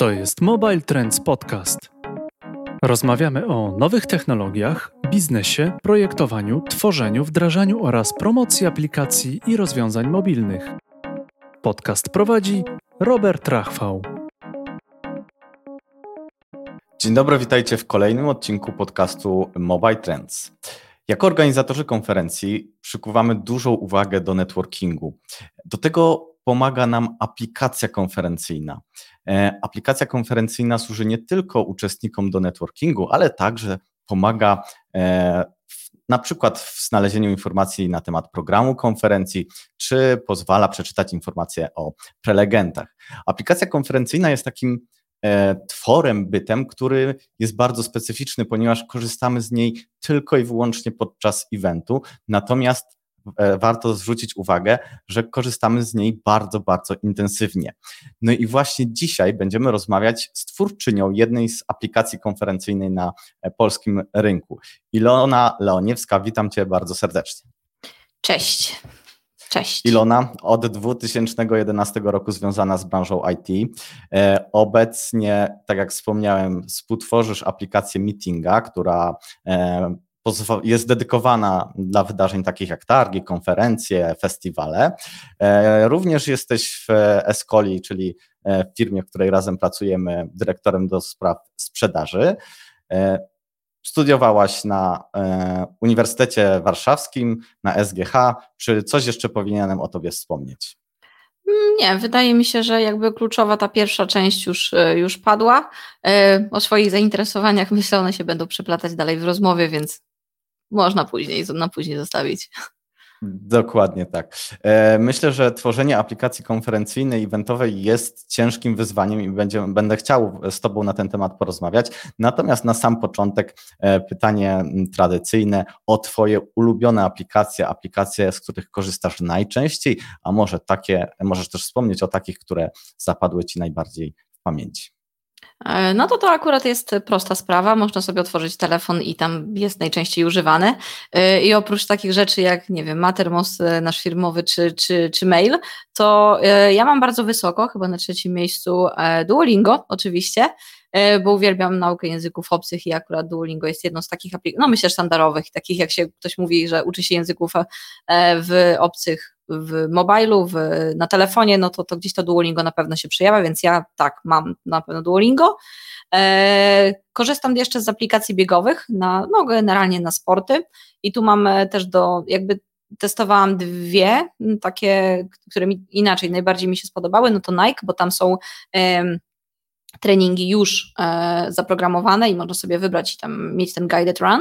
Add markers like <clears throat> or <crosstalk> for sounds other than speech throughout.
To jest Mobile Trends Podcast. Rozmawiamy o nowych technologiach, biznesie, projektowaniu, tworzeniu, wdrażaniu oraz promocji aplikacji i rozwiązań mobilnych. Podcast prowadzi Robert Rachwał. Dzień dobry, witajcie w kolejnym odcinku podcastu Mobile Trends. Jako organizatorzy konferencji przykuwamy dużą uwagę do networkingu. Do tego pomaga nam aplikacja konferencyjna. E, aplikacja konferencyjna służy nie tylko uczestnikom do networkingu, ale także pomaga e, na przykład w znalezieniu informacji na temat programu konferencji, czy pozwala przeczytać informacje o prelegentach. Aplikacja konferencyjna jest takim e, tworem, bytem, który jest bardzo specyficzny, ponieważ korzystamy z niej tylko i wyłącznie podczas eventu, natomiast warto zwrócić uwagę, że korzystamy z niej bardzo, bardzo intensywnie. No i właśnie dzisiaj będziemy rozmawiać z twórczynią jednej z aplikacji konferencyjnej na e, polskim rynku. Ilona Leoniewska, witam Cię bardzo serdecznie. Cześć. Cześć. Ilona, od 2011 roku związana z branżą IT. E, obecnie, tak jak wspomniałem, współtworzysz aplikację Meetinga, która jest dedykowana dla wydarzeń takich jak targi, konferencje, festiwale. E, również jesteś w Escoli, czyli e, w firmie, w której razem pracujemy, dyrektorem do spraw sprzedaży. E, studiowałaś na Uniwersytecie Warszawskim, na SGH. Czy coś jeszcze powinienem o tobie wspomnieć? Nie, wydaje mi się, że jakby kluczowa ta pierwsza część już, już padła. O swoich zainteresowaniach myślę, one się będą przeplatać dalej w rozmowie, więc można później, na później zostawić. Dokładnie tak. E, myślę, że tworzenie aplikacji konferencyjnej, eventowej jest ciężkim wyzwaniem i będzie, będę chciał z Tobą na ten temat porozmawiać. Natomiast na sam początek e, pytanie tradycyjne o Twoje ulubione aplikacje, aplikacje, z których korzystasz najczęściej, a może takie, możesz też wspomnieć o takich, które zapadły Ci najbardziej w pamięci. E, no to to akurat jest prosta sprawa. Można sobie otworzyć telefon i tam jest najczęściej używany. E, I oprócz takich rzeczy jak, nie wiem, Matermos e, nasz firmowy czy, czy, czy mail, to ja mam bardzo wysoko, chyba na trzecim miejscu Duolingo oczywiście, bo uwielbiam naukę języków obcych i akurat Duolingo jest jedną z takich aplikacji, no myślę, standardowych, takich jak się ktoś mówi, że uczy się języków w obcych w mobilu, w, na telefonie, no to, to gdzieś to Duolingo na pewno się przejawia, więc ja tak, mam na pewno Duolingo. E, korzystam jeszcze z aplikacji biegowych, na, no generalnie na sporty i tu mam e, też do, jakby testowałam dwie takie, które mi inaczej najbardziej mi się spodobały, no to Nike, bo tam są e, treningi już e, zaprogramowane i można sobie wybrać i tam mieć ten guided run.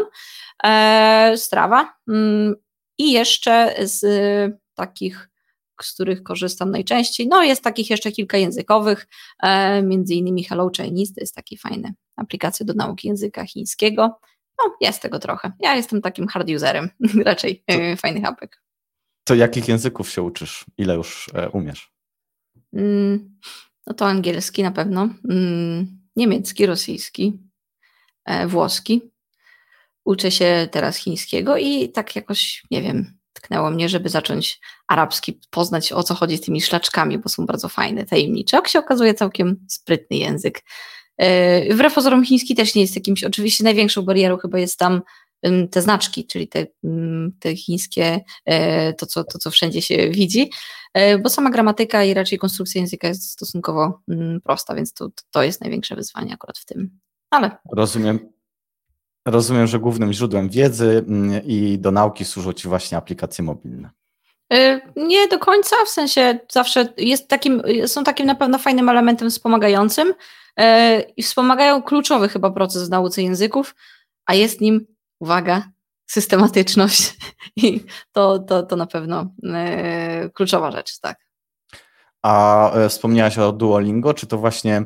E, Strava mm, i jeszcze z takich, z których korzystam najczęściej. No jest takich jeszcze kilka językowych, e, między innymi Hello Chinese, to jest taki fajny aplikacja do nauki języka chińskiego. No jest tego trochę. Ja jestem takim hard userem, <laughs> raczej e, fajnych apek. To jakich języków się uczysz? Ile już e, umiesz? Mm, no to angielski na pewno, mm, niemiecki, rosyjski, e, włoski. Uczę się teraz chińskiego i tak jakoś, nie wiem, tknęło mnie, żeby zacząć arabski, poznać o co chodzi z tymi szlaczkami, bo są bardzo fajne, tajemnicze. Jak się okazuje, całkiem sprytny język. E, wbrew pozorom chiński też nie jest jakimś, oczywiście największą barierą chyba jest tam te znaczki, czyli te, te chińskie, e, to co, to co wszędzie się widzi, e, bo sama gramatyka i raczej konstrukcja języka jest stosunkowo prosta, więc to, to jest największe wyzwanie akurat w tym. Ale. Rozumiem. Rozumiem, że głównym źródłem wiedzy mm, i do nauki służą Ci właśnie aplikacje mobilne. Y, nie do końca, w sensie zawsze jest takim, są takim na pewno fajnym elementem wspomagającym y, i wspomagają kluczowy chyba proces w nauce języków, a jest nim, uwaga, systematyczność <laughs> i to, to, to na pewno y, kluczowa rzecz, tak. A e, wspomniałaś o Duolingo, czy to właśnie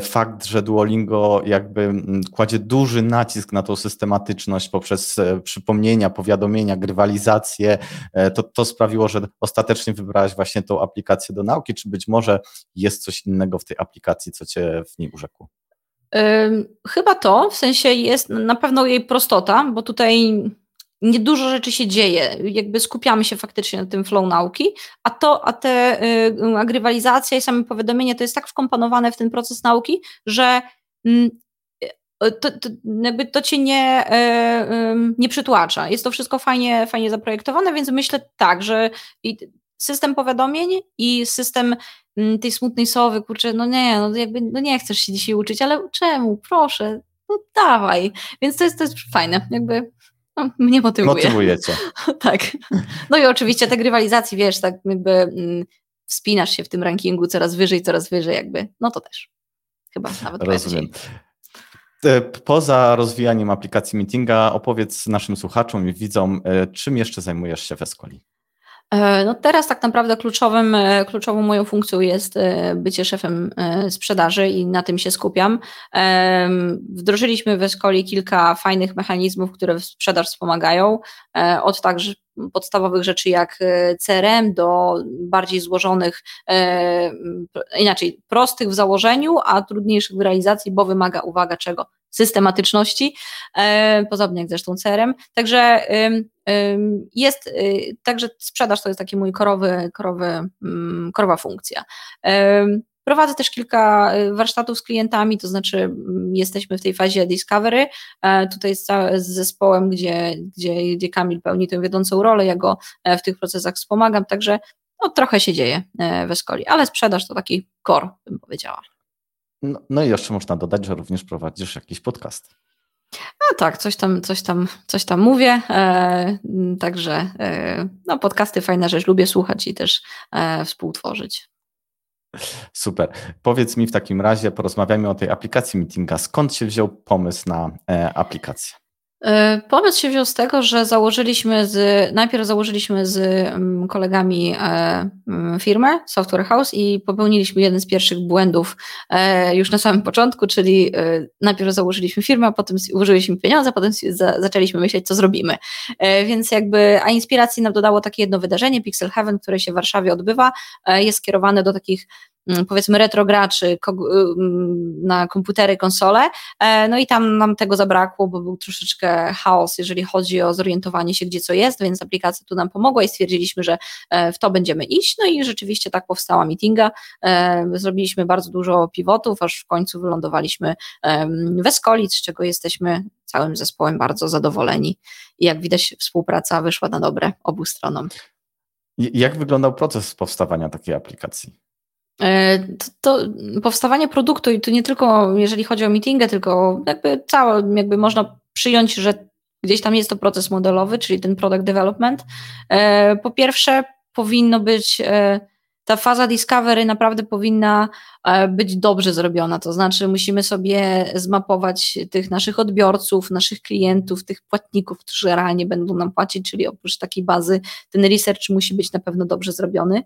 fakt, że Duolingo jakby mm, kładzie duży nacisk na tą systematyczność poprzez e, przypomnienia, powiadomienia, grywalizację, e, to, to sprawiło, że ostatecznie wybrałaś właśnie tą aplikację do nauki, czy być może jest coś innego w tej aplikacji, co cię w niej urzekło? Chyba to, w sensie jest na pewno jej prostota, bo tutaj nie dużo rzeczy się dzieje, jakby skupiamy się faktycznie na tym flow nauki, a to, a te y, agrywalizacja i same powiadomienie to jest tak wkomponowane w ten proces nauki, że y, to, to, jakby to cię nie, y, nie przytłacza. Jest to wszystko fajnie, fajnie zaprojektowane, więc myślę tak, że system powiadomień i system mm, tej smutnej sowy, kurczę, no nie, no jakby no nie chcesz się dzisiaj uczyć, ale czemu? Proszę, no dawaj. Więc to jest, to jest fajne, jakby no, mnie motywuje. Motywujecie. <laughs> tak. No i oczywiście te grywalizacji, wiesz, tak jakby mm, wspinasz się w tym rankingu coraz wyżej, coraz wyżej jakby, no to też. Chyba nawet Rozumiem. E, poza rozwijaniem aplikacji Meetinga, opowiedz naszym słuchaczom i widzom, e, czym jeszcze zajmujesz się w Escoli. E, no teraz tak naprawdę kluczowym, e, kluczową moją funkcją jest e, bycie szefem sprzedaży i na tym się skupiam. Wdrożyliśmy w Escoli kilka fajnych mechanizmów, które sprzedaż wspomagają, od także podstawowych rzeczy jak CRM do bardziej złożonych, inaczej prostych w założeniu, a trudniejszych w realizacji, bo wymaga, uwaga, czego? Systematyczności, e, podobnie jak zresztą CRM. Także jest, y, także sprzedaż to jest taki mój korowy, korowy, mm, korowa funkcja. Prowadzę też kilka y, warsztatów z klientami, to znaczy mm, jesteśmy w tej fazie discovery. E, tutaj z, z zespołem, gdzie, gdzie, gdzie Kamil pełni tę wiodącą rolę, ja go e, w tych procesach wspomagam, także no, trochę się dzieje w Escoli, ale sprzedaż to taki core, bym powiedziała. No, no i jeszcze można dodać, że również prowadzisz jakiś podcast. No tak, coś tam, coś tam, coś tam mówię. E, także e, no, podcasty fajna rzecz, lubię słuchać i też e, współtworzyć. Super. Powiedz mi w takim razie, porozmawiajmy o tej aplikacji Meetinga. Skąd się wziął pomysł na e, aplikację? E, pomysł się wziął z tego, że założyliśmy z, najpierw założyliśmy z mm, kolegami e, mm, firmę Software House i popełniliśmy jeden z pierwszych błędów e, już na samym początku, czyli najpierw założyliśmy firmę, a potem użyliśmy pieniądze, potem zaczęliśmy myśleć, co zrobimy. Więc jakby, a inspiracji nam dodało takie jedno wydarzenie, Pixel Heaven, które się w Warszawie odbywa, jest skierowane do takich powiedzmy retrograczy y, mm, na komputery, konsole. E, no i tam nam tego zabrakło, bo był troszeczkę chaos, jeżeli chodzi o zorientowanie się, gdzie co jest, więc aplikacja tu nam pomogła i stwierdziliśmy, że e, w to będziemy iść. No i rzeczywiście tak powstała meetinga. E, zrobiliśmy bardzo dużo pivotów, aż w końcu wylądowaliśmy w Escoli, z czego jesteśmy całym zespołem bardzo zadowoleni. I jak widać, współpraca wyszła na dobre obu stronom. Jak wyglądał proces powstawania takiej aplikacji? E, to, to, powstawanie produktu i tu nie tylko jeżeli chodzi o meetingę, tylko jakby całe, jakby można przyjąć, że gdzieś tam jest to proces modelowy, czyli ten product development. E, po pierwsze powinno być e, ta faza discovery naprawdę powinna być dobrze zrobiona, to znaczy musimy sobie zmapować tych naszych odbiorców, naszych klientów, tych płatników, którzy realnie będą nam płacić, czyli oprócz takiej bazy ten research musi być na pewno dobrze zrobiony.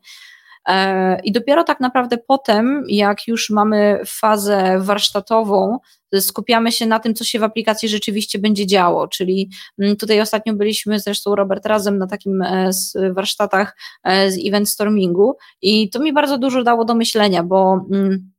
E, I dopiero tak naprawdę potem, jak już mamy fazę warsztatową, skupiamy się na tym, co się w aplikacji rzeczywiście będzie działo. Czyli mm, tutaj ostatnio byliśmy zresztą Robert razem na takim e, warsztatach e, z event stormingu i to mi bardzo dużo dało do myślenia, bo mm,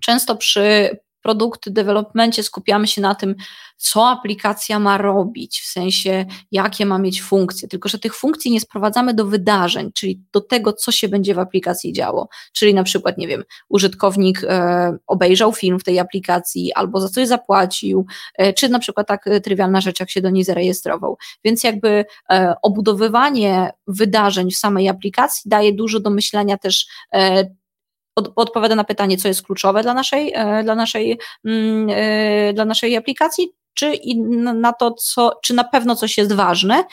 często przy produkt developmencie skupiamy się na tym, co aplikacja ma robić, w sensie jakie ma mieć funkcje, tylko że tych funkcji nie sprowadzamy do wydarzeń, czyli do tego, co się będzie w aplikacji działo. Czyli na przykład, nie wiem, użytkownik e, obejrzał film w tej aplikacji albo za coś zapłacił, e, czy na przykład tak e, trywialna rzecz, jak się do niej zarejestrował. Więc jakby e, obudowywanie wydarzeń w samej aplikacji daje dużo do myślenia też e, od, odpowiada na pytanie, co jest kluczowe dla naszej, e, dla naszej, mm, e, dla naszej aplikacji, czy na to, co, czy na pewno coś jest ważne,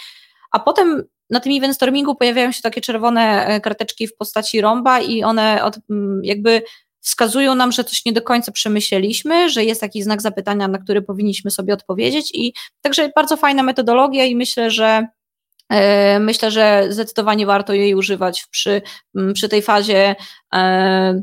a potem na tym event stormingu pojawiają się takie czerwone e, karteczki w postaci rąba i one od, jakby wskazują nam, że coś nie do końca przemyśleliśmy, że jest taki znak zapytania, na który powinniśmy sobie odpowiedzieć i także bardzo fajna metodologia i myślę, że myślę, że zdecydowanie warto jej używać przy, przy tej fazie e,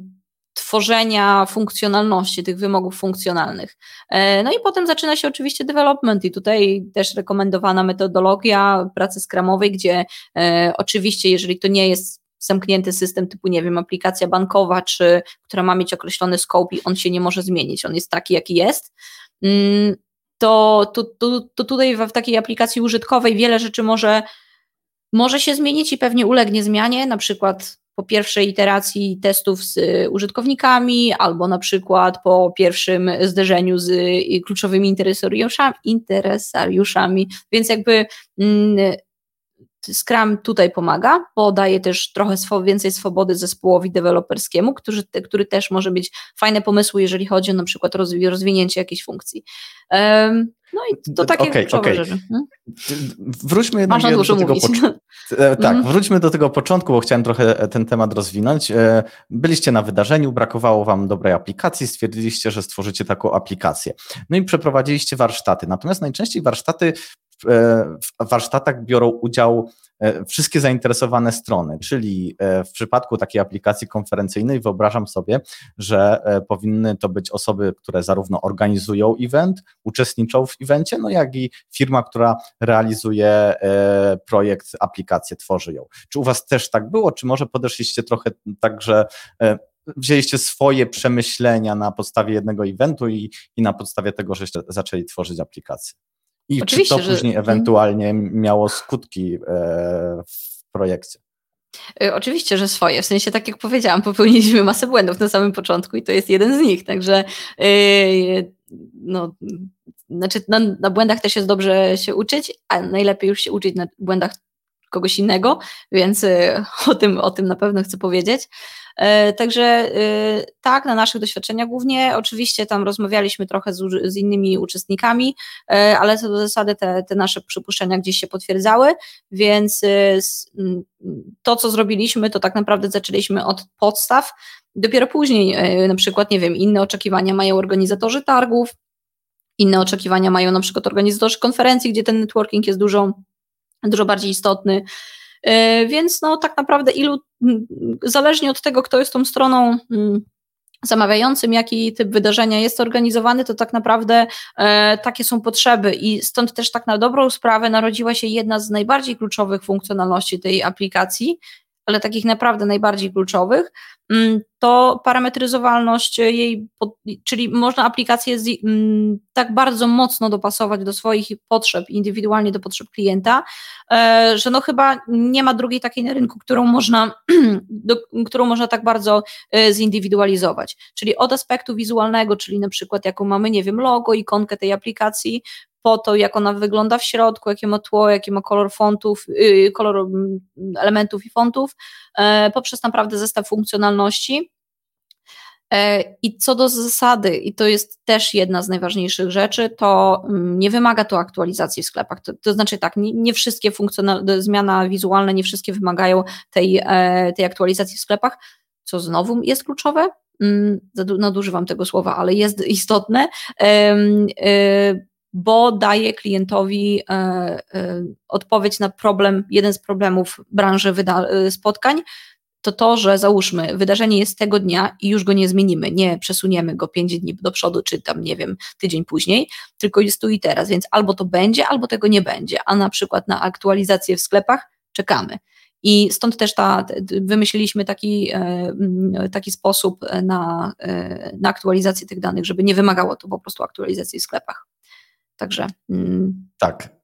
tworzenia funkcjonalności, tych wymogów funkcjonalnych. E, no i potem zaczyna się oczywiście development i tutaj też rekomendowana metodologia pracy skramowej, gdzie oczywiście jeżeli to nie jest zamknięty system typu, nie wiem, aplikacja bankowa, czy która ma mieć określony scope i on się nie może zmienić, on jest taki, jaki jest, mm, to, to, to, to tutaj w takiej aplikacji użytkowej wiele rzeczy może, może się zmienić i pewnie ulegnie zmianie, na przykład po pierwszej iteracji testów z y, użytkownikami, albo na przykład po pierwszym zderzeniu z y, kluczowymi interesariuszami, interesariuszami. więc jakby mm, Scrum tutaj pomaga, bo daje też trochę więcej swobody zespołowi deweloperskiemu, który, który też może mieć fajne pomysły, jeżeli chodzi o na przykład rozwinięcie jakiejś funkcji. Um, no i to takie okay, okay. rzeczy. Hmm? Wróćmy jednak do, tego początku. E, <laughs> tak, mm. wróćmy do tego początku, bo chciałem trochę e, ten temat rozwinąć. E, byliście na wydarzeniu, brakowało wam dobrej aplikacji, stwierdziliście, że stworzycie taką aplikację. No i przeprowadziliście warsztaty. Natomiast najczęściej warsztaty w warsztatach biorą udział wszystkie zainteresowane strony, czyli e, w przypadku takiej aplikacji konferencyjnej wyobrażam sobie, że e, powinny to być osoby, które zarówno organizują event, uczestniczą w evencie, no jak i firma, która realizuje projekt, aplikację, tworzy ją. Czy u Was też tak było, czy może podeszliście trochę tak, że wzięliście swoje przemyślenia na podstawie jednego eventu i, i na podstawie tego, żeście zaczęli tworzyć aplikację? I Oczywiście, czy to później że... ewentualnie miało skutki e, w projekcie? E, oczywiście, że swoje. W sensie, tak jak powiedziałam, <laughs> popełniliśmy masę błędów na samym początku i to jest jeden z nich. Także yy, no, znaczy na, na, błędach też jest dobrze się uczyć, a najlepiej już się uczyć na błędach kogoś innego, więc o, tym, o tym na pewno chcę powiedzieć. E, także e, tak, na naszych doświadczeniach głównie, oczywiście tam rozmawialiśmy trochę z, z innymi uczestnikami, e, ale co do zasady te, te nasze przypuszczenia gdzieś się potwierdzały, więc to, co zrobiliśmy, to tak naprawdę zaczęliśmy od podstaw. Dopiero później, na przykład, nie wiem, inne oczekiwania mają organizatorzy targów, inne oczekiwania mają na przykład organizatorzy konferencji, gdzie ten networking jest dużo, dużo bardziej istotny. E, więc no tak naprawdę ilu, zależnie od tego, kto jest tą stroną zamawiającym, jaki typ wydarzenia jest organizowany, to tak naprawdę e, takie są potrzeby. I stąd też tak na dobrą sprawę narodziła się jedna z najbardziej kluczowych funkcjonalności tej aplikacji, ale takich naprawdę najbardziej kluczowych, mm, to parametryzowalność jej, czyli można aplikację mm, tak bardzo mocno dopasować do swoich potrzeb, indywidualnie do potrzeb klienta, e, że no chyba nie ma drugiej takiej na rynku, którą można, <clears throat> do, którą można tak bardzo e, zindywidualizować. Czyli od aspektu wizualnego, czyli na przykład jaką mamy, nie wiem, logo, ikonkę tej aplikacji, po to, jak ona wygląda w środku, jakie ma tło, jaki ma kolor fontów, yy, kolor mm, elementów i fontów, yy, poprzez naprawdę zestaw funkcjonalności. E, I co do zasady, i to jest też jedna z najważniejszych rzeczy, to mm, nie wymaga to aktualizacji w sklepach. To, to znaczy tak, nie, nie wszystkie funkcjonalne, zmiana wizualne, nie wszystkie wymagają tej, e, tej aktualizacji w sklepach, co znowu jest kluczowe. Mm, nadużywam tego słowa, ale jest istotne bo daje klientowi e, e, odpowiedź na problem, jeden z problemów branży e, spotkań, to to, że załóżmy, wydarzenie jest tego dnia i już go nie zmienimy, nie przesuniemy go pięć dni do przodu, czy tam, nie wiem, tydzień później, tylko jest tu i teraz, więc albo to będzie, albo tego nie będzie, a na przykład na aktualizację w sklepach czekamy. I stąd też ta, wymyśliliśmy taki, taki sposób na, na aktualizację tych danych, żeby nie wymagało to po prostu aktualizacji w sklepach. Także. Mm. Tak,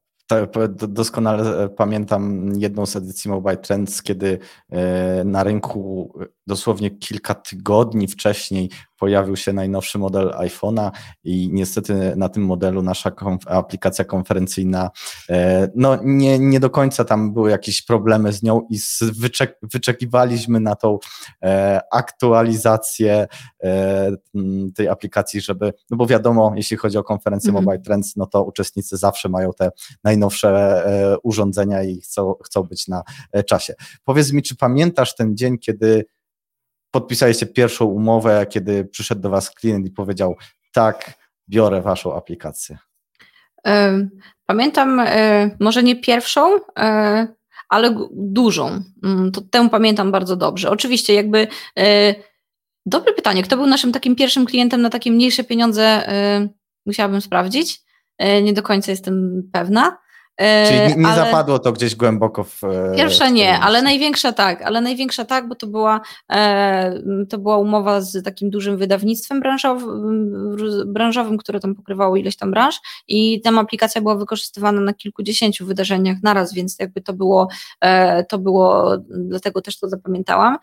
Doskonale e, pamiętam jedną z edycji Mobile Trends, kiedy e, na rynku dosłownie kilka tygodni wcześniej pojawił się najnowszy model iPhone'a i niestety na tym modelu nasza konf aplikacja konferencyjna, e, no nie, nie do końca tam były jakieś problemy z nią i wyczek wyczekiwaliśmy na tą aktualizację tej aplikacji, żeby, no bo wiadomo, jeśli chodzi o konferencję mm -hmm. Mobile Trends, no to uczestnicy zawsze mają te najnowsze najnowsze e, urządzenia i chcą, chcą być na e, czasie. Powiedz mi, czy pamiętasz ten dzień, kiedy podpisaliście pierwszą umowę, kiedy przyszedł do Was klient i powiedział: Tak, biorę Waszą aplikację? Pamiętam, e, może nie pierwszą, ale dużą. Mm, to tę pamiętam bardzo dobrze. Oczywiście, jakby. Dobre pytanie. Kto był naszym takim pierwszym klientem na takie mniejsze pieniądze? Musiałabym sprawdzić. Nie do końca jestem pewna. Czyli nie, nie ale... zapadło to gdzieś głęboko w. Pierwsza nie, ale największa tak, ale największa tak, bo to była, to była umowa z takim dużym wydawnictwem branżowym, branżowym, które tam pokrywało ileś tam branż i tam aplikacja była wykorzystywana na kilkudziesięciu wydarzeniach naraz, więc jakby to było, to było, dlatego też to zapamiętałam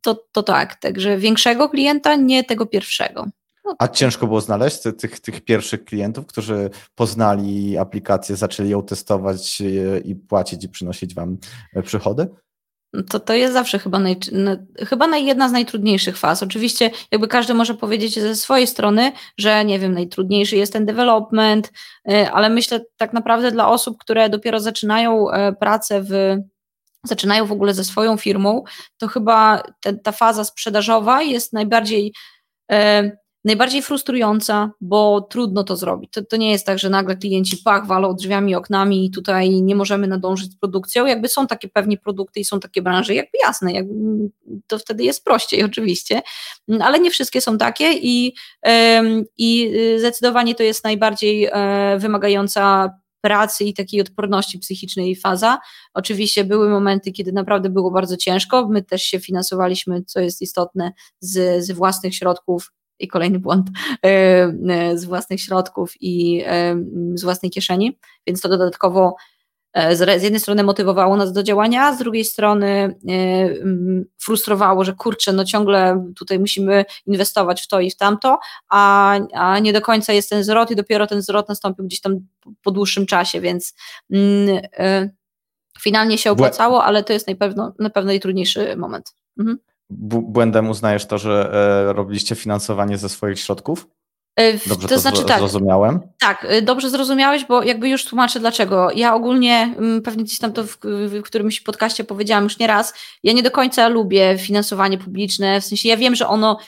to, to tak, także większego klienta, nie tego pierwszego. No. A ciężko było znaleźć tych, tych pierwszych klientów, którzy poznali aplikację, zaczęli ją testować e, i płacić i przynosić Wam e, przychody? To, to jest zawsze chyba, naj, no, chyba jedna z najtrudniejszych faz. Oczywiście, jakby każdy może powiedzieć ze swojej strony, że nie wiem, najtrudniejszy jest ten development, e, ale myślę tak naprawdę dla osób, które dopiero zaczynają pracę w zaczynają w ogóle ze swoją firmą, to chyba te, ta faza sprzedażowa jest najbardziej, e, najbardziej frustrująca, bo trudno to zrobić. To, to nie jest tak, że nagle klienci pach, walą drzwiami, oknami i tutaj nie możemy nadążyć z produkcją. Jakby są takie pewnie produkty i są takie branże, jakby jasne, jakby to wtedy jest prościej <laughs> oczywiście, ale nie wszystkie są takie i, i zdecydowanie to jest najbardziej e, wymagająca pracy i takiej odporności psychicznej faza. Oczywiście były momenty, kiedy naprawdę było bardzo ciężko. My też się finansowaliśmy, co jest istotne, z, z własnych środków i kolejny błąd, e, e, z własnych środków i e, z własnej kieszeni, więc to dodatkowo z jednej strony motywowało nas do działania, a z drugiej strony frustrowało, że kurczę, no ciągle tutaj musimy inwestować w to i w tamto, a, a nie do końca jest ten zwrot i dopiero ten zwrot nastąpił gdzieś tam po dłuższym czasie, więc mm, finalnie się opłacało, ale to jest na pewno, na pewno najtrudniejszy moment. Mhm. Błędem uznajesz to, że robiliście finansowanie ze swoich środków? E, dobrze to, to znaczy, tak, zrozumiałem? Tak, e, dobrze zrozumiałeś, bo jakby już tłumaczę dlaczego. Ja ogólnie, mm, pewnie gdzieś tam to w, w którymś podcaście powiedziałam już nie raz, ja nie do końca lubię finansowanie publiczne, w sensie ja wiem, że ono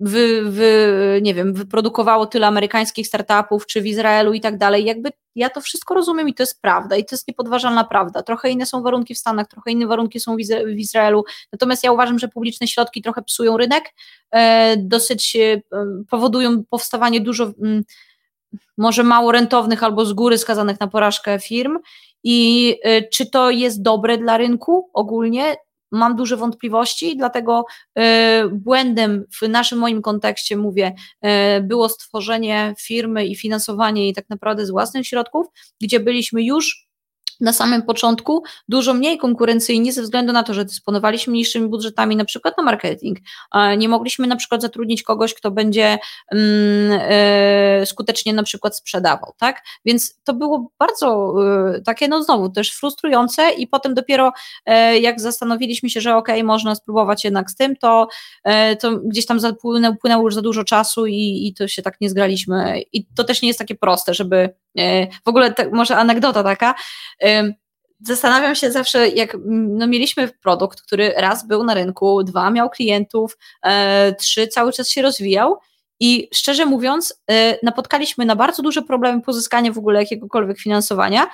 wy, wy, nie wiem, wyprodukowało tyle amerykańskich startupów, czy w Izraelu i tak dalej. Jakby ja to wszystko rozumiem i to jest prawda i to jest niepodważalna prawda. Trochę inne są warunki w Stanach, trochę inne warunki są w Izraelu. Natomiast ja uważam, że publiczne środki trochę psują rynek, e, dosyć e, powodują powstawanie dużo mm, może mało rentownych albo z góry skazanych na porażkę firm. I e, czy to jest dobre dla rynku ogólnie? Mam duże wątpliwości, dlatego e, błędem w naszym moim kontekście, mówię, e, było stworzenie firmy i finansowanie jej tak naprawdę z własnych środków, gdzie byliśmy już na samym początku dużo mniej konkurencyjni ze względu na to, że dysponowaliśmy mniejszymi budżetami na przykład na marketing. Nie mogliśmy na przykład zatrudnić kogoś, kto będzie mm, e, skutecznie na przykład sprzedawał, tak? Więc to było bardzo e, takie, no znowu też frustrujące i potem dopiero e, jak zastanowiliśmy się, że ok, można spróbować jednak z tym, to, to gdzieś tam zapłynęło już za dużo czasu i, i to się tak nie zgraliśmy i to też nie jest takie proste, żeby w ogóle może anegdota taka, Zastanawiam się zawsze, jak no, mieliśmy produkt, który raz był na rynku, dwa miał klientów, e, trzy cały czas się rozwijał. I szczerze mówiąc, e, napotkaliśmy na bardzo duże problemy pozyskania w ogóle jakiegokolwiek finansowania,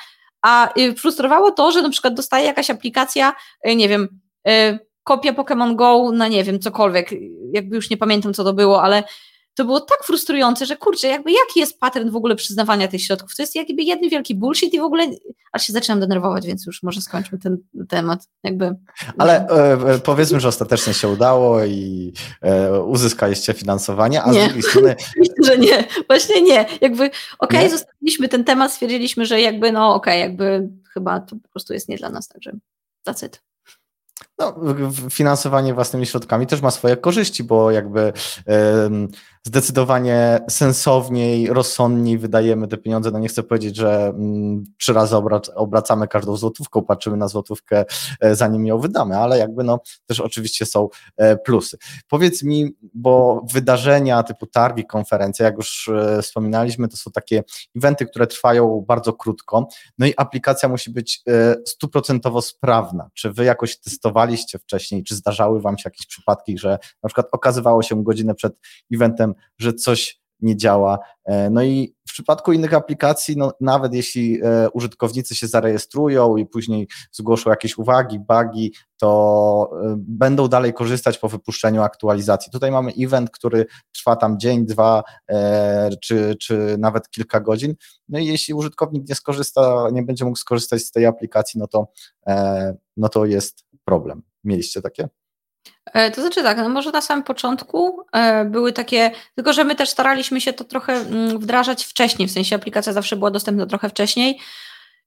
a y, frustrowało to, że na przykład dostaje jakaś aplikacja, e, nie wiem, e, kopia Pokémon Go na nie wiem, cokolwiek, jakby już nie pamiętam co to było, ale to było tak frustrujące, że kurczę, jakby jaki jest pattern w ogóle przyznawania tych środków? To jest jakby jeden wielki bullshit i w ogóle, aż się zaczynam denerwować, więc już może skończmy ten temat. Jakby, Ale e, e, powiedzmy, że ostatecznie się udało i e, uzyskaliście finansowanie, a nie. z drugiej strony... <laughs> Myślę, że nie, właśnie nie. Jakby okej, okay, zostawiliśmy ten temat, stwierdziliśmy, że jakby no okej, okay, jakby chyba to po prostu jest nie dla nas, także that's it. No, finansowanie własnymi środkami też ma swoje korzyści, bo jakby zdecydowanie sensowniej, rozsądniej wydajemy te pieniądze. No nie chcę powiedzieć, że mm, trzy razy obracamy każdą złotówką, patrzymy na złotówkę, e, zanim ją wydamy, ale jakby no też oczywiście są e, plusy. Powiedz mi, bo wydarzenia typu targi, konferencje, jak już e, wspominaliśmy, to są takie eventy, które trwają bardzo krótko, no i aplikacja musi być stuprocentowo sprawna. Czy wy jakoś testowaliście wcześniej, czy zdarzały wam się jakieś przypadki, że na przykład okazywało się godzinę przed eventem, że coś nie działa. E, no i przypadku innych aplikacji, no, nawet jeśli e, użytkownicy się zarejestrują i później zgłoszą jakieś uwagi, bugi, to e, będą dalej korzystać po wypuszczeniu aktualizacji. Tutaj mamy event, który trwa tam dzień, dwa, czy, czy nawet kilka godzin. No i jeśli użytkownik nie skorzysta, nie będzie mógł skorzystać z tej aplikacji, no to, no to jest problem. Mieliście takie? E, to znaczy tak, no może na samym początku e, były takie, tylko że my też staraliśmy się to trochę mm, wdrażać wcześniej, w sensie aplikacja zawsze była dostępna trochę wcześniej,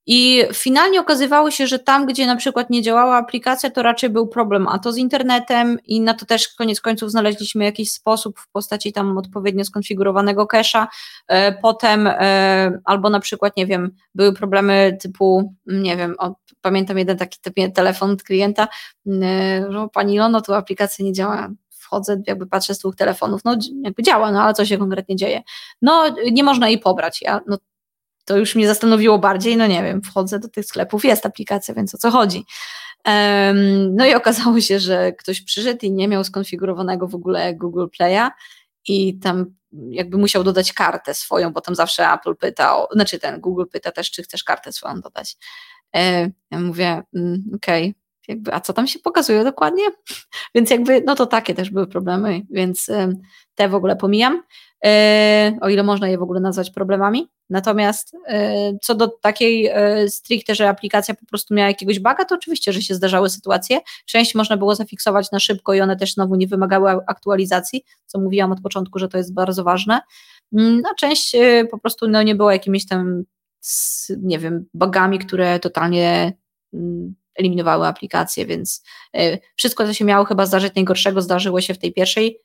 i finalnie okazywało się, że tam, gdzie na przykład nie działała aplikacja, to raczej był problem, a to z internetem i na to też koniec końców znaleźliśmy jakiś sposób w postaci tam odpowiednio skonfigurowanego cache'a. E, potem e, albo na przykład, nie wiem, były problemy typu, nie wiem, o, pamiętam jeden taki telefon od klienta, e, że pani Lono, tu aplikacja nie działa, wchodzę, jakby patrzę z dwóch telefonów, no jakby działa, no ale co się konkretnie dzieje? No nie można jej pobrać, ja, no to już mnie zastanowiło bardziej, no nie wiem, wchodzę do tych sklepów, jest aplikacja, więc o co chodzi. No i okazało się, że ktoś przyszedł i nie miał skonfigurowanego w ogóle Google Play'a i tam jakby musiał dodać kartę swoją, bo tam zawsze Apple pytał, znaczy ten Google pyta też, czy chcesz kartę swoją dodać. E, ja mówię, mm, okej, okay. a co tam się pokazuje dokładnie? <laughs> Więc jakby, no to takie też były problemy, więc te w ogóle pomijam. E, o ile można je w ogóle nazwać problemami. Natomiast e, co do takiej e, stricte, że aplikacja po prostu miała jakiegoś baga, to oczywiście, że się zdarzały sytuacje. Część można było zafiksować na szybko i one też znowu nie wymagały aktualizacji, co mówiłam od początku, że to jest bardzo ważne. Mm, a część po prostu no, nie była jakimiś tam, nie wiem, bugami, które totalnie mm, eliminowały aplikację, więc wszystko, co się miało chyba zdarzyć najgorszego, zdarzyło się w tej pierwszej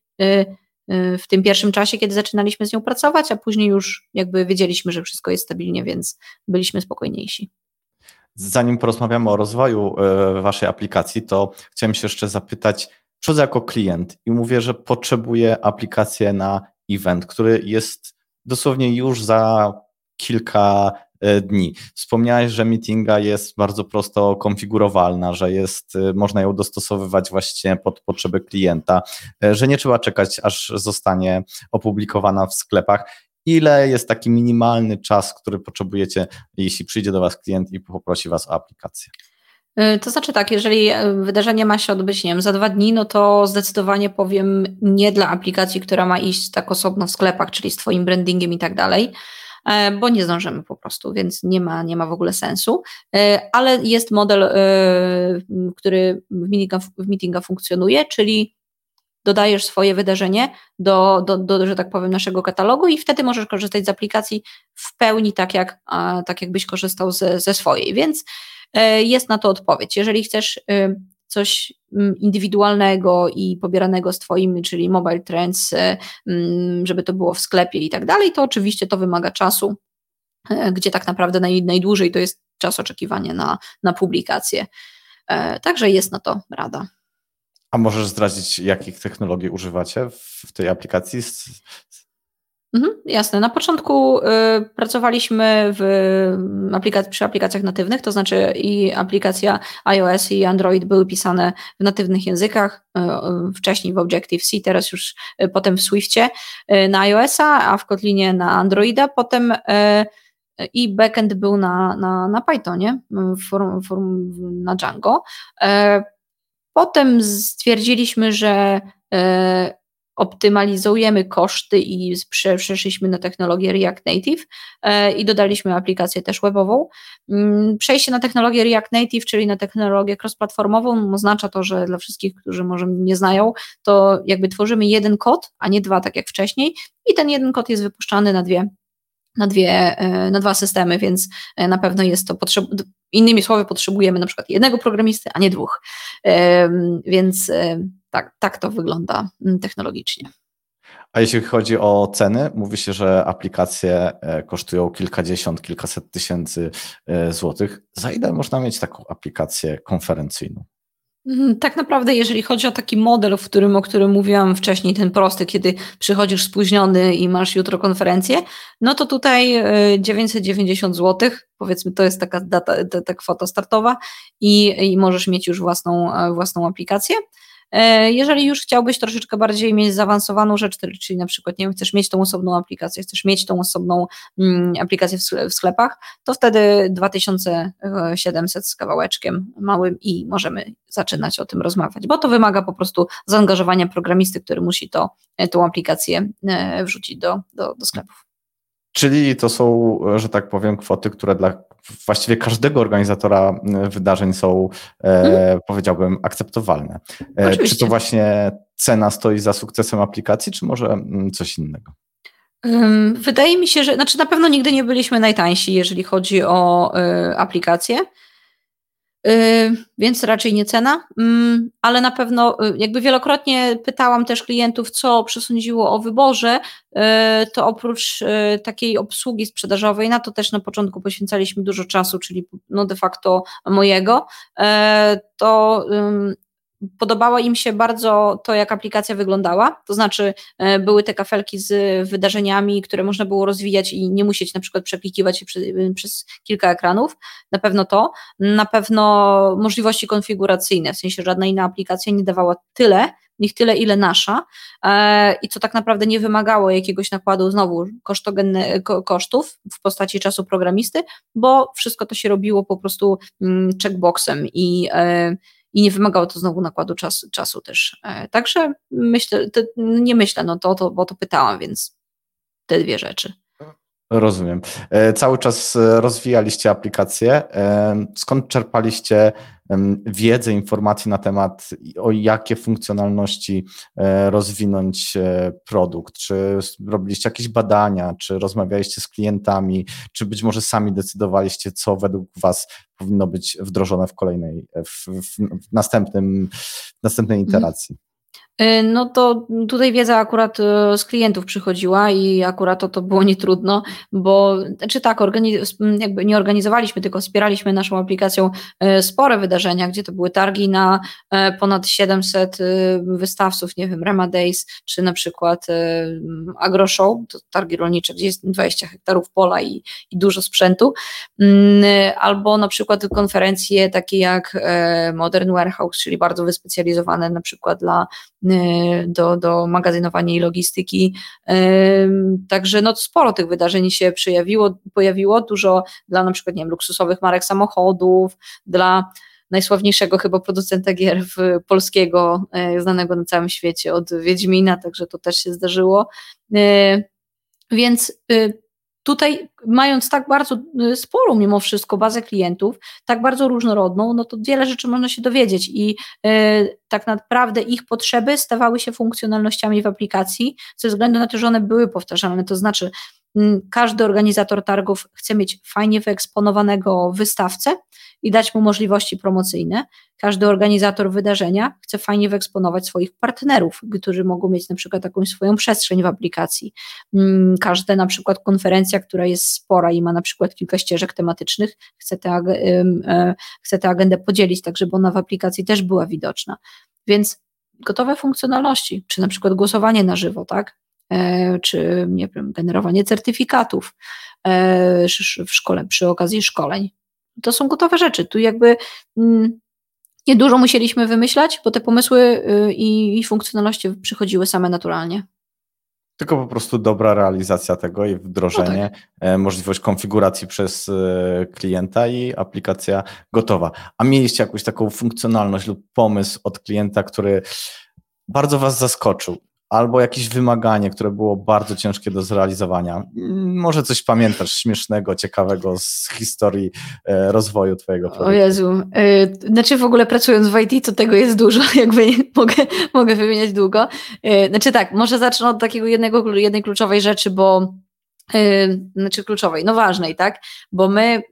w tym pierwszym czasie, kiedy zaczynaliśmy z nią pracować, a później już jakby wiedzieliśmy, że wszystko jest stabilnie, więc byliśmy spokojniejsi. Zanim porozmawiamy o rozwoju e, waszej aplikacji, to chciałem się jeszcze zapytać, przychodzę jako klient i mówię, że potrzebuję aplikację na event, który jest dosłownie już za kilka dni. Wspomniałeś, że meetinga jest bardzo prosto konfigurowalna, że jest, e, można ją dostosowywać właśnie pod potrzeby klienta, e, że nie trzeba czekać, aż zostanie opublikowana w sklepach. Ile jest taki minimalny czas, który potrzebujecie, jeśli przyjdzie do Was klient i poprosi Was o aplikację? To znaczy tak, jeżeli wydarzenie ma się odbyć, nie wiem, za dwa dni, no to zdecydowanie powiem nie dla aplikacji, która ma iść tak osobno w sklepach, czyli z Twoim brandingiem i tak dalej, E, bo nie zdążymy po prostu, więc nie ma, nie ma w ogóle sensu. E, ale jest model, e, który w meetinga, w meetinga funkcjonuje, czyli dodajesz swoje wydarzenie do, do, do, że tak powiem, naszego katalogu i wtedy możesz korzystać z aplikacji w pełni tak, jak, tak jakbyś korzystał ze, ze swojej. Więc jest na to odpowiedź. Jeżeli chcesz coś mm, indywidualnego i pobieranego z Twoimi, czyli mobile trends, e, mm, żeby to było w sklepie i tak dalej, to oczywiście to wymaga czasu, e, gdzie tak naprawdę naj, najdłużej to jest czas oczekiwania na, na publikację. E, także jest na to rada. A możesz zdradzić, jakich technologii używacie w tej aplikacji? Mhm, jasne. Na początku y, pracowaliśmy w aplikac przy aplikacjach natywnych, to znaczy i aplikacja iOS i Android były pisane w natywnych językach, y wcześniej w Objective-C, teraz już y, potem w Swiftie y, na iOS-a, a w Kotlinie na Androida, potem y, i backend był na, na, na Pythonie, form, form, na Django. Potem stwierdziliśmy, że optymalizujemy koszty i przeszliśmy na technologię React Native e, i dodaliśmy aplikację też webową. Mm, przejście na technologię React Native, czyli na technologię cross-platformową, oznacza to, że dla wszystkich, którzy może nie znają, to jakby tworzymy jeden kod, a nie dwa, tak jak wcześniej, i ten jeden kod jest wypuszczany na dwie na, dwie, e, na dwa systemy, więc e, na pewno jest to potrzeb... Innymi słowy, potrzebujemy na przykład jednego programisty, a nie dwóch. Więc tak, tak to wygląda mm, technologicznie. A jeśli chodzi o ceny, mówi się, że aplikacje e, kosztują kilkadziesiąt, kilkaset tysięcy e, złotych. Za ile można mieć taką aplikację konferencyjną? Mhm, tak naprawdę, jeżeli chodzi o taki model, w którym, o którym mówiłam wcześniej, ten prosty, kiedy przychodzisz spóźniony i masz jutro konferencję, no to tutaj 990 e, zł, powiedzmy, to jest taka data, ta, ta kwota startowa i, i możesz mieć już własną, własną aplikację. E, jeżeli już chciałbyś troszeczkę bardziej mieć zaawansowaną rzecz, czyli na przykład nie wiem, chcesz mieć tą osobną aplikację, chcesz mieć tą osobną mm, aplikację w sklepach, to wtedy 2700 z kawałeczkiem małym i możemy zaczynać o tym rozmawiać, bo to wymaga po prostu zaangażowania programisty, który musi to, tą aplikację wrzucić do, do, do sklepów. Czyli to są, że tak powiem, kwoty, które dla właściwie każdego organizatora wydarzeń są, hmm. powiedziałbym, akceptowalne. Oczywiście. Czy to właśnie cena stoi za sukcesem aplikacji, czy może coś innego? Wydaje mi się, że znaczy na pewno nigdy nie byliśmy najtańsi, jeżeli chodzi o y, aplikacje. Y, więc raczej nie cena, mm, ale na pewno y, jakby wielokrotnie pytałam też klientów, co przesądziło o wyborze, y, to oprócz takiej obsługi sprzedażowej, na to też na początku poświęcaliśmy dużo czasu, czyli no de facto mojego, to Podobało im się bardzo to, jak aplikacja wyglądała, to znaczy e, były te kafelki z wydarzeniami, które można było rozwijać i nie musieć na przykład przeklikiwać się przez, przez kilka ekranów, na pewno to, na pewno możliwości konfiguracyjne, w sensie żadna inna aplikacja nie dawała tyle, niech tyle, ile nasza. E, i co tak naprawdę nie wymagało jakiegoś nakładu znowu kosztów w postaci czasu programisty, bo wszystko to się robiło po prostu mm, checkboxem i e, i nie wymagało to znowu nakładu czas, czasu też. E, także myślę, to, nie myślę, no to, to, bo to pytałam, więc te dwie rzeczy. Rozumiem. E, cały czas e, rozwijaliście aplikację. Skąd czerpaliście wiedzę, informacje na temat, o jakie funkcjonalności rozwinąć produkt? Czy robiliście jakieś badania, czy rozmawialiście z klientami, czy być może sami decydowaliście, co według Was powinno być wdrożone w kolejnej, w, w następnym, w następnej mhm. iteracji? Y, no to tutaj wiedza akurat y, z klientów przychodziła i akurat to, to było nietrudno, bo czy znaczy tak, jakby nie organizowaliśmy, tylko wspieraliśmy naszą aplikacją y, spore wydarzenia, gdzie to były targi na ponad 700 wystawców, nie wiem, Rema Days, czy na przykład AgroShow, to targi rolnicze, gdzie jest 20 hektarów pola i, i dużo sprzętu, mm, albo na przykład konferencje takie jak Modern Warehouse, czyli bardzo wyspecjalizowane na przykład dla do, do magazynowania i logistyki. Także no, sporo tych wydarzeń się przejawiło, pojawiło, dużo dla na przykład nie wiem, luksusowych marek samochodów, dla najsławniejszego chyba producenta gier polskiego, e, znanego na całym świecie od Wiedźmina, także to też się zdarzyło. Więc y, tutaj mając tak bardzo y, sporą mimo wszystko bazę klientów, tak bardzo różnorodną, no to wiele rzeczy można się dowiedzieć i y, tak naprawdę ich potrzeby stawały się funkcjonalnościami w aplikacji ze względu na to, że one były powtarzalne, to znaczy każdy organizator targów chce mieć fajnie wyeksponowanego wystawcę i dać mu możliwości promocyjne. Każdy organizator wydarzenia chce fajnie wyeksponować swoich partnerów, którzy mogą mieć na przykład jakąś swoją przestrzeń w aplikacji. Mm, każda na przykład konferencja, która jest spora i ma na przykład kilka ścieżek tematycznych, chce tę, e, chce tę agendę podzielić tak, żeby ona w aplikacji też była widoczna. Więc gotowe funkcjonalności, czy na przykład głosowanie na żywo, tak? E, czy nie wiem, generowanie certyfikatów e, w szkole, przy okazji szkoleń. To są gotowe rzeczy. Tu jakby mm, niedużo musieliśmy wymyślać, bo te pomysły y, i, i funkcjonalności przychodziły same naturalnie. Tylko po prostu dobra realizacja tego i wdrożenie, no tak. E, możliwość konfiguracji przez klienta i aplikacja gotowa. A mieliście jakąś taką funkcjonalność lub pomysł od klienta, który bardzo Was zaskoczył albo jakieś wymaganie, które było bardzo ciężkie do zrealizowania. Może coś pamiętasz śmiesznego, ciekawego z historii e, rozwoju Twojego produktu? O Jezu. E, znaczy w ogóle pracując w IT, to tego jest dużo, <laughs> jakby mogę, mogę wymieniać długo. E, znaczy tak, może zacznę od takiego jednego, jednej kluczowej rzeczy, bo znaczy kluczowej, no ważnej, tak? Bo my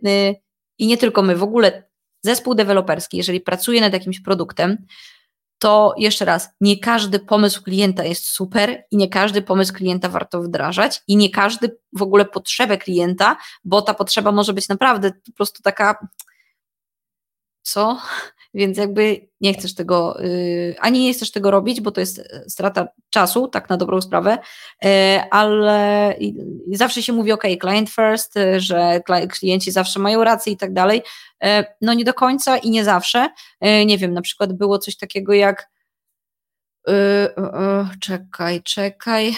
i nie tylko my, w ogóle zespół deweloperski, jeżeli pracuje nad jakimś produktem, to jeszcze raz, nie każdy pomysł klienta jest super i nie każdy pomysł klienta warto wdrażać i nie każdy w ogóle potrzebę klienta, bo ta potrzeba może być naprawdę po prostu taka, co? Więc jakby nie chcesz tego, yy, ani nie chcesz tego robić, bo to jest e, strata czasu, tak na dobrą sprawę, yy, ale zawsze się mówi, ok, client first, y, że klienci zawsze mają rację i tak dalej. Y, no nie do końca i nie zawsze. Y, nie wiem, na przykład było coś takiego jak czekaj, czekaj.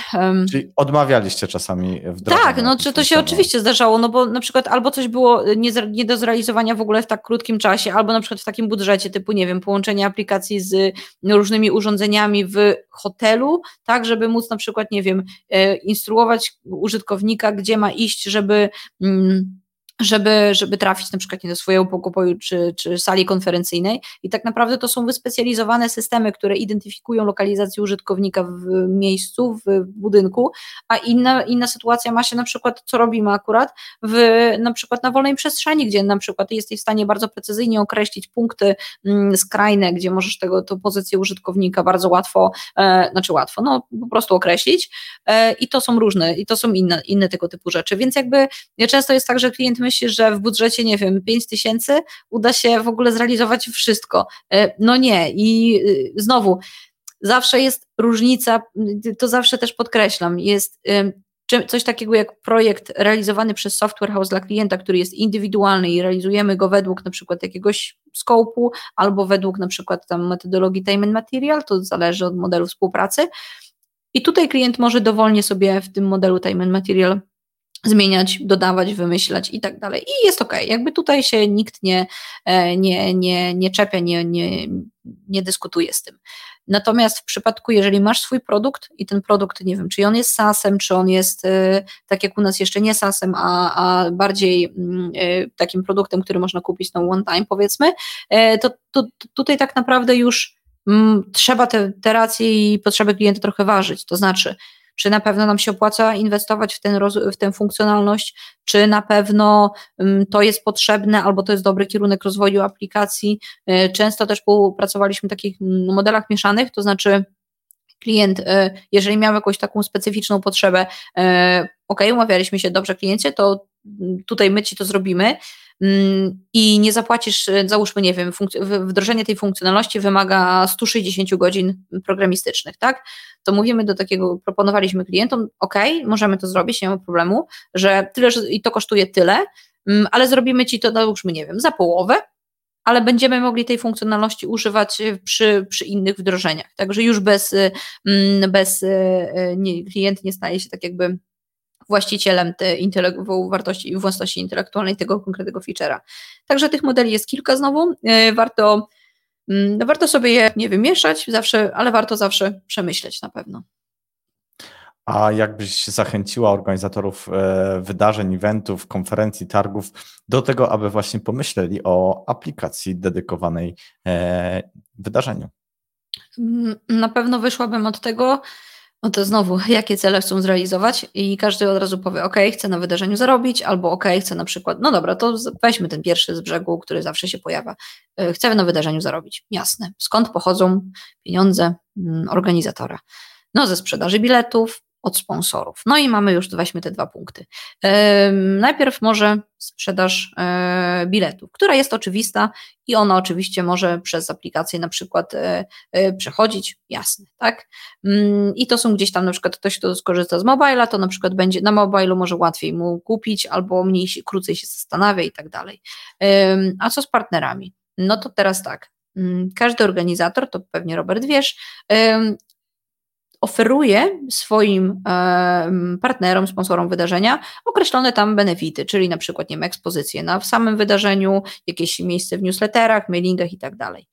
Czyli odmawialiście czasami wdrożenia? Tak, no czy to się oczywiście zdarzało, no bo na przykład albo coś było nie, nie do zrealizowania w ogóle w tak krótkim czasie, albo na przykład w takim budżecie typu, nie wiem, połączenie aplikacji z różnymi urządzeniami w hotelu, tak, żeby móc na przykład, nie wiem, e, instruować użytkownika, gdzie ma iść, żeby mm, żeby, żeby trafić na przykład nie do swojego pokoju czy, czy sali konferencyjnej. I tak naprawdę to są wyspecjalizowane systemy, które identyfikują lokalizację użytkownika w miejscu, w budynku, a inna, inna sytuacja ma się na przykład, co robimy akurat, w, na przykład na wolnej przestrzeni, gdzie na przykład jesteś w stanie bardzo precyzyjnie określić punkty mm, skrajne, gdzie możesz tego, tą pozycję użytkownika bardzo łatwo, e, znaczy łatwo, no po prostu określić e, i to są różne, i to są inne, inne tego typu rzeczy, więc jakby często jest tak, że klient myśli, że w budżecie, nie wiem, 5 tysięcy uda się w ogóle zrealizować wszystko. E, no nie i y, znowu, zawsze jest różnica, to zawsze też podkreślam, jest coś takiego jak projekt realizowany przez software house dla klienta, który jest indywidualny i realizujemy go według na przykład jakiegoś skopu albo według na przykład tam metodologii time and material, to zależy od modelu współpracy. I tutaj klient może dowolnie sobie w tym modelu time and material zmieniać, dodawać, wymyślać i tak dalej. I jest ok. Jakby tutaj się nikt nie, e, nie, nie, nie czepia, nie, nie, nie dyskutuje z tym. Natomiast w przypadku, jeżeli masz swój produkt i ten produkt, nie wiem, czy on jest SaaS-em, czy on jest e, tak jak u nas jeszcze nie SaaS-em, a, a bardziej mm, e, takim produktem, który można kupić na one time, powiedzmy, to, to, tutaj tak naprawdę już mm, trzeba te, te racje i potrzeby klienta trochę ważyć. To znaczy, czy na pewno nam się opłaca inwestować w, ten w tę funkcjonalność, czy na pewno um, to jest potrzebne, albo to jest dobry kierunek rozwoju aplikacji. Y, często też współpracowaliśmy w takich mm, modelach mieszanych, to znaczy klient, y, jeżeli miał jakąś taką specyficzną potrzebę, y, ok, umawialiśmy się, dobrze kliencie, to mm, tutaj my ci to zrobimy, Mm, i nie zapłacisz, e, załóżmy, nie wiem, wdrożenie tej funkcjonalności wymaga 160 godzin programistycznych, tak? To mówimy do takiego, proponowaliśmy klientom, ok, możemy to zrobić, nie ma problemu, że tyle, że i to kosztuje tyle, mm, ale zrobimy ci to, załóżmy, nie wiem, za połowę, ale będziemy mogli tej funkcjonalności używać e, przy, przy innych wdrożeniach. Także już bez, e, mm, bez nie, klient nie staje się tak jakby właścicielem tej wartości własności intelektualnej tego konkretnego feature'a. Także tych modeli jest kilka znowu. E, warto, mm, warto sobie je nie wymieszać zawsze, ale warto zawsze przemyśleć na pewno. A jakbyś zachęciła organizatorów e, wydarzeń, eventów, konferencji, targów do tego, aby właśnie pomyśleli o aplikacji dedykowanej e, wydarzeniu? Mm, na pewno wyszłabym od tego, no to znowu, jakie cele chcą zrealizować i każdy od razu powie, ok, chcę na wydarzeniu zarobić, albo ok, chcę na przykład, no dobra, to weźmy ten pierwszy z brzegu, który zawsze się pojawia. E, chcę na wydarzeniu zarobić. Jasne. Skąd pochodzą pieniądze mm, organizatora? No ze sprzedaży biletów, od sponsorów. No i mamy już, weźmy te dwa punkty. najpierw może sprzedaż e, biletów, która jest oczywista i ona oczywiście może przez aplikację na przykład e, e, przechodzić, jasne, tak? Mm, I to są gdzieś tam na przykład ktoś, kto skorzysta z mobila, to na przykład będzie na mobilu może łatwiej mu kupić albo mniej krócej się zastanawia i tak dalej. A co z partnerami? No to teraz tak, mm, każdy organizator, to pewnie Robert wiesz, oferuje swoim partnerom, sponsorom wydarzenia określone tam benefity, czyli na przykład nie wiem, ekspozycje na samym wydarzeniu, jakieś miejsce w newsletterach, mailingach i tak dalej.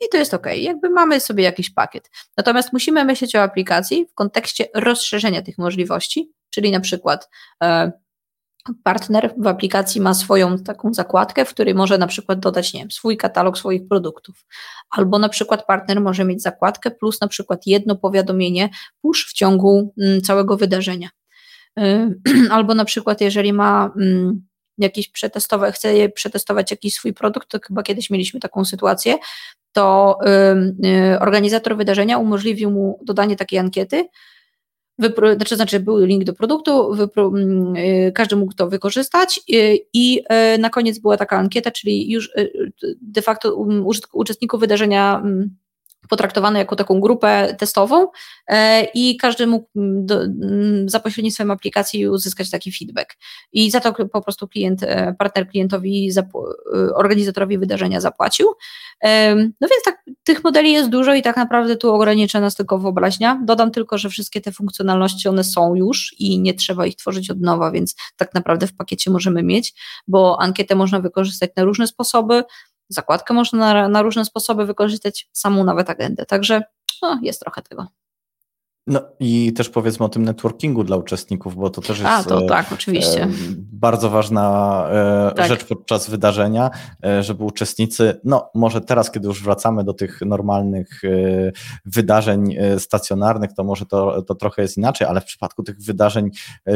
I to jest ok, jakby mamy sobie jakiś pakiet. Natomiast musimy myśleć o aplikacji w kontekście rozszerzenia tych możliwości, czyli na przykład e, partner w aplikacji ma swoją taką zakładkę, w której może na przykład dodać, nie wiem, swój katalog swoich produktów. Albo na przykład partner może mieć zakładkę plus na przykład jedno powiadomienie push w ciągu mm, całego wydarzenia. Y, <clears throat> albo na przykład jeżeli ma mm, jakiś przetestować, chce przetestować jakiś swój produkt, to chyba kiedyś mieliśmy taką sytuację, to y, organizator wydarzenia umożliwił mu dodanie takiej ankiety, Wypro, znaczy, znaczy był link do produktu, wypro, mm, y, każdy mógł to wykorzystać y, i y, na koniec była taka ankieta, czyli już de facto um, uczestników wydarzenia mm, potraktowane jako taką grupę testową e, i każdy mógł mm, do, mm, za pośrednictwem aplikacji uzyskać taki feedback. I za to po prostu klient, e, partner klientowi, e, organizatorowi wydarzenia zapłacił. No więc tak, tych modeli jest dużo i tak naprawdę tu ogranicza nas tylko wyobraźnia. Dodam tylko, że wszystkie te funkcjonalności one są już i nie trzeba ich tworzyć od nowa, więc tak naprawdę w pakiecie możemy mieć, bo ankietę można wykorzystać na różne sposoby, zakładkę można na, na różne sposoby wykorzystać, samą nawet agendę. Także no, jest trochę tego. No i też powiedzmy o tym networkingu dla uczestników, bo to też jest A, to, e, tak, oczywiście. E, bardzo ważna e, tak. rzecz podczas wydarzenia, żeby uczestnicy, no może teraz, kiedy już wracamy do tych normalnych wydarzeń stacjonarnych, to może to, to trochę jest inaczej, ale w przypadku tych wydarzeń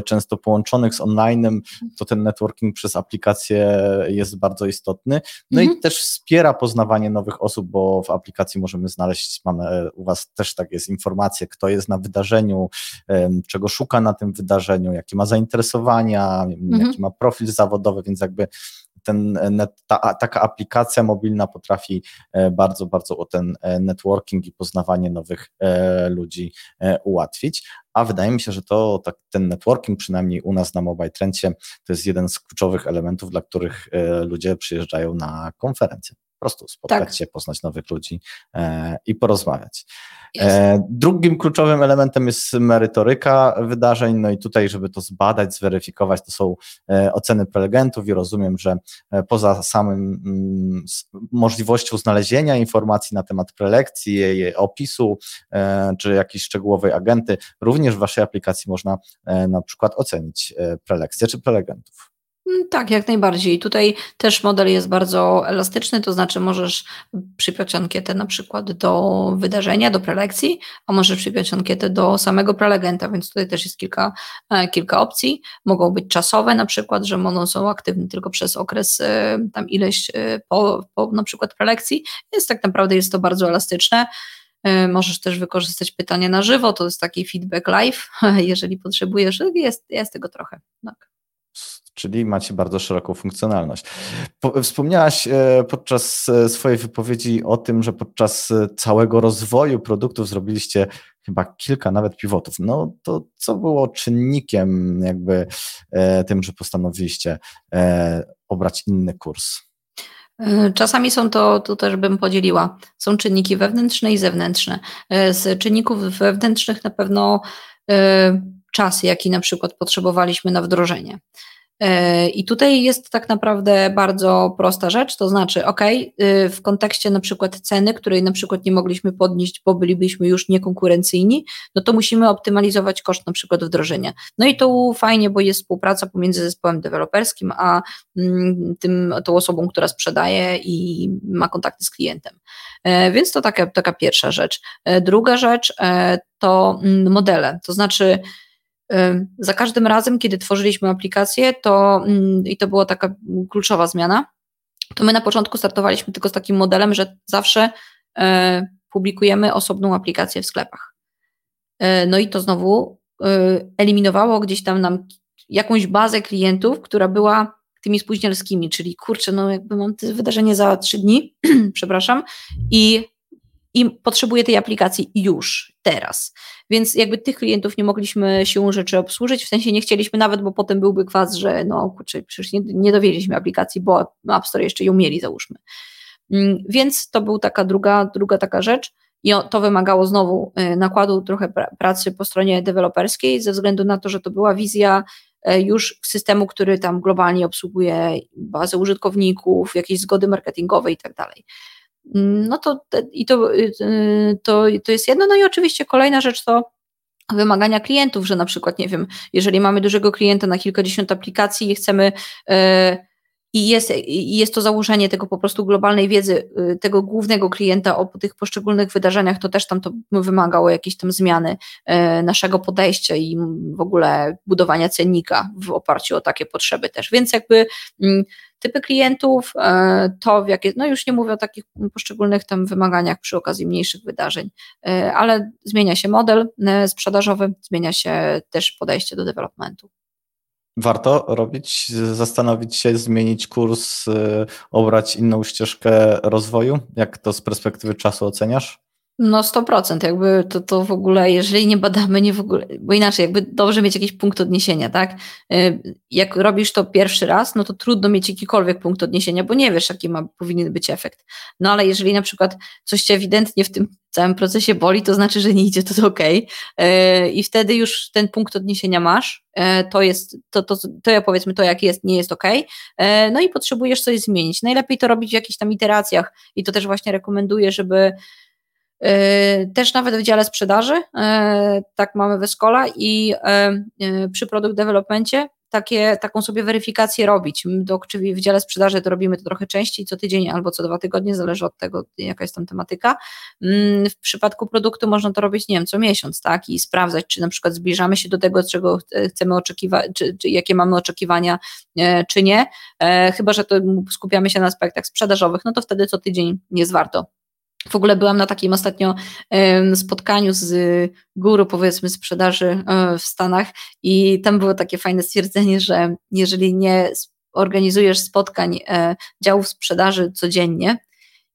często połączonych z onlinem, to ten networking przez aplikację jest bardzo istotny. No mhm. i też wspiera poznawanie nowych osób, bo w aplikacji możemy znaleźć, mamy u Was też tak jest informacje, kto jest na wydarzeniu, czego szuka na tym wydarzeniu, jakie ma zainteresowania, mhm. jaki ma profil zawodowy, więc jakby ten, ta, taka aplikacja mobilna potrafi e, bardzo, bardzo ten e, networking i poznawanie nowych e, ludzi ułatwić. A wydaje mi się, że to tak, ten networking, przynajmniej u nas na Mobile Trendzie, to jest jeden z kluczowych elementów, dla których ludzie przyjeżdżają na konferencję prostu spotkać tak. się, poznać nowych ludzi e, i porozmawiać. E, drugim kluczowym elementem jest merytoryka wydarzeń, no i tutaj, żeby to zbadać, zweryfikować, to są e, oceny prelegentów i rozumiem, że e, poza samym mm, możliwością znalezienia informacji na temat prelekcji, jej opisu, e, czy jakiejś szczegółowej agenty, również w Waszej aplikacji można e, na przykład ocenić prelekcję czy prelegentów. Mm, tak, jak najbardziej. Tutaj też model jest bardzo elastyczny, to znaczy możesz przypiąć ankietę na przykład do wydarzenia, do prelekcji, a możesz przypiąć ankietę do samego prelegenta, więc tutaj też jest kilka, e, kilka opcji. Mogą być czasowe na przykład, że one są aktywne tylko przez okres e, tam ileś e, po, po na przykład prelekcji, więc tak naprawdę jest to bardzo elastyczne. Możesz też wykorzystać pytania na żywo, to jest taki feedback live, <laughs> jeżeli potrzebujesz, jest, jest tego trochę. Tak czyli macie bardzo szeroką funkcjonalność. Wspomniałaś e, podczas e, swojej wypowiedzi o tym, że podczas e, całego rozwoju produktów zrobiliście chyba kilka nawet pivotów. No to co było czynnikiem jakby tym, że postanowiliście obrać inny kurs? Czasami są to, tu też bym podzieliła, są czynniki wewnętrzne i zewnętrzne. Z czynników wewnętrznych na pewno czas, jaki na przykład potrzebowaliśmy na wdrożenie. E, I tutaj jest tak naprawdę bardzo prosta rzecz, to znaczy, ok, w kontekście na przykład ceny, której na przykład nie mogliśmy podnieść, bo bylibyśmy już niekonkurencyjni, no to musimy optymalizować koszt na przykład wdrożenia. No i to fajnie, bo jest współpraca pomiędzy zespołem deweloperskim, a mm, tym, tą osobą, która sprzedaje i ma kontakty z klientem. E, więc to taka, taka pierwsza rzecz. E, druga rzecz to mm, modele, to znaczy, za każdym razem, kiedy tworzyliśmy aplikację, to mm, i to była taka kluczowa zmiana, to my na początku startowaliśmy tylko z takim modelem, że zawsze e, publikujemy osobną aplikację w sklepach. E, no i to znowu e, eliminowało gdzieś tam nam jakąś bazę klientów, która była tymi spóźnialskimi, czyli kurczę, no jakby mam wydarzenie za trzy dni, <clears throat> przepraszam, i i potrzebuje tej aplikacji już, teraz. Więc jakby tych klientów nie mogliśmy siłą rzeczy obsłużyć, w sensie nie chcieliśmy nawet, bo potem byłby kwas, że no kurczę, przecież nie, nie dowiedzieliśmy aplikacji, bo App Store jeszcze ją mieli, załóżmy. Mm, więc to była taka druga, druga taka rzecz i to wymagało znowu y, nakładu trochę pracy po stronie deweloperskiej, ze względu na to, że to była wizja y, już systemu, który tam globalnie obsługuje bazę użytkowników, jakieś zgody marketingowe i tak dalej. No to, i to, y, to, to jest jedno. No i oczywiście kolejna rzecz to wymagania klientów, że na przykład, nie wiem, jeżeli mamy dużego klienta na kilkadziesiąt aplikacji i chcemy e, i jest, i jest to założenie tego po prostu globalnej wiedzy, y, tego głównego klienta o tych poszczególnych wydarzeniach, to też tam to wymagało jakiejś tam zmiany e, naszego podejścia i w ogóle budowania cennika w oparciu o takie potrzeby też. Więc jakby mm, typy klientów, e, to w jakie, no już nie mówię o takich poszczególnych tam wymaganiach przy okazji mniejszych wydarzeń, e, ale zmienia się model sprzedażowy, zmienia się też podejście do developmentu. Warto robić, zastanowić się, zmienić kurs, obrać inną ścieżkę rozwoju? Jak to z perspektywy czasu oceniasz? No 100%, jakby to, to w ogóle, jeżeli nie badamy, nie w ogóle, bo inaczej, jakby dobrze mieć jakiś punkt odniesienia, tak? Y, jak robisz to pierwszy raz, no to trudno mieć jakikolwiek punkt odniesienia, bo nie wiesz, jaki ma, powinien być efekt. No ale jeżeli na przykład coś cię ewidentnie w tym całym procesie boli, to znaczy, że nie idzie, to, ok. I wtedy już ten punkt odniesienia masz, y, to jest, to, to, to ja powiedzmy, to jak jest, nie jest ok. No i potrzebujesz coś zmienić. Najlepiej to robić w jakichś tam iteracjach i to też właśnie rekomenduję, żeby też nawet w dziale sprzedaży, e, tak mamy w Escola i e, przy produkt developmentie takie, taką sobie weryfikację robić. Czyli w dziale sprzedaży to robimy to trochę częściej, co tydzień albo co dwa tygodnie, zależy od tego, jaka jest tam tematyka. Mm, w przypadku produktu można to robić, nie wiem, co miesiąc, tak, i sprawdzać, czy na przykład zbliżamy się do tego, czego chcemy oczekiwać, czy, czy jakie mamy oczekiwania, czy nie. Chyba, że to skupiamy się na aspektach sprzedażowych, no to wtedy co tydzień jest warto w ogóle byłam na takim ostatnio spotkaniu z guru, powiedzmy, sprzedaży e, w Stanach i tam było takie fajne stwierdzenie, że jeżeli nie organizujesz spotkań e, działów sprzedaży codziennie,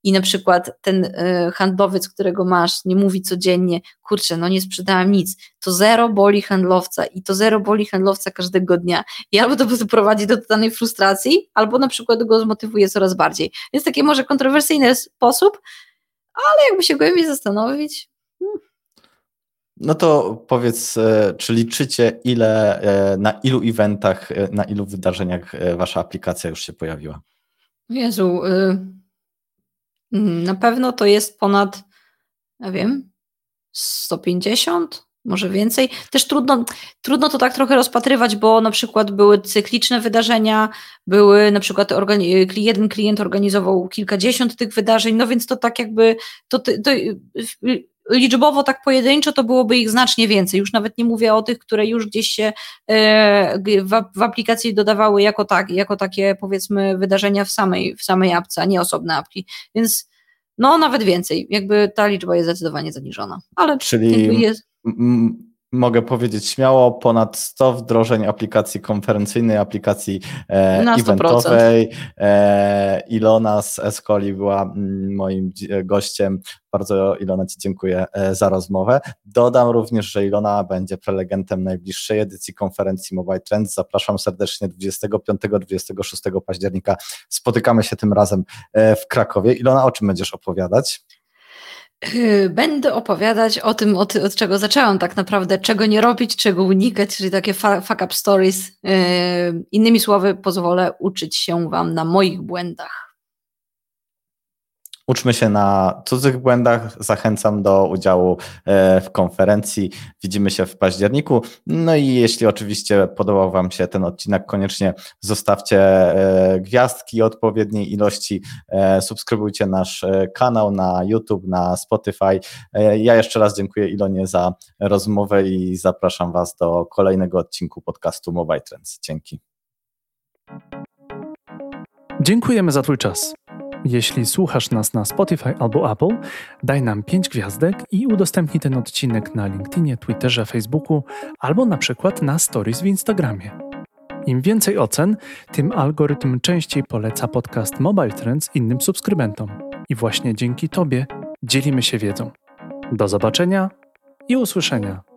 i na przykład ten e, handlowiec, którego masz, nie mówi codziennie, kurczę, no nie sprzedałam nic, to zero boli handlowca i to zero boli handlowca każdego dnia. I albo to prowadzi do totalnej frustracji, albo na przykład go zmotywuje coraz bardziej. Jest taki może kontrowersyjny sposób, ale jakby się głębiej zastanowić. Hmm. No to powiedz, e, czy liczycie, ile, e, na ilu eventach, e, na ilu wydarzeniach wasza aplikacja już się pojawiła? Jezu, y, mm, na pewno to jest ponad, ja wiem, 150? Może więcej. Też trudno, trudno to tak trochę rozpatrywać, bo na przykład były cykliczne wydarzenia, były na przykład jeden klient organizował kilkadziesiąt tych wydarzeń, no więc to tak jakby to, to, liczbowo tak pojedynczo to byłoby ich znacznie więcej. Już nawet nie mówię o tych, które już gdzieś się e, w, w aplikacji dodawały jako, tak, jako takie powiedzmy wydarzenia w samej, w samej apce, a nie osobne apki. Więc no nawet więcej. Jakby ta liczba jest zdecydowanie zaniżona. Ale Czyli jest mogę powiedzieć śmiało, ponad 100 wdrożeń aplikacji konferencyjnej, aplikacji e, eventowej. E, Ilona z Escoli była moim gościem. Bardzo Ilona Ci dziękuję e, za rozmowę. Dodam również, że Ilona będzie prelegentem najbliższej edycji konferencji Mobile Trends. Zapraszam serdecznie 25-26 października. Spotykamy się tym razem e, w Krakowie. Ilona, o czym będziesz opowiadać? Yy, będę opowiadać o tym, od, od, czego zaczęłam tak naprawdę, czego nie robić, czego unikać, czyli takie fuck up stories. Yy, innymi słowy, pozwolę uczyć się Wam na moich błędach. Uczmy się na cudzych błędach. Zachęcam do udziału e, w konferencji. Widzimy się w październiku. No i jeśli oczywiście podobał Wam się ten odcinek, koniecznie zostawcie e, gwiazdki odpowiedniej ilości. E, subskrybujcie nasz kanał na YouTube, na Spotify. Ja jeszcze raz dziękuję Ilonie za rozmowę i zapraszam Was do kolejnego odcinku podcastu Mobile Trends. Dzięki. Dziękujemy za Twój czas. Jeśli słuchasz nas na Spotify albo Apple, daj nam 5 gwiazdek i udostępnij ten odcinek na LinkedInie, Twitterze, Facebooku albo na przykład na Stories w Instagramie. Im więcej ocen, tym algorytm częściej poleca podcast Mobile Trends innym subskrybentom. I właśnie dzięki Tobie dzielimy się wiedzą. Do zobaczenia i usłyszenia.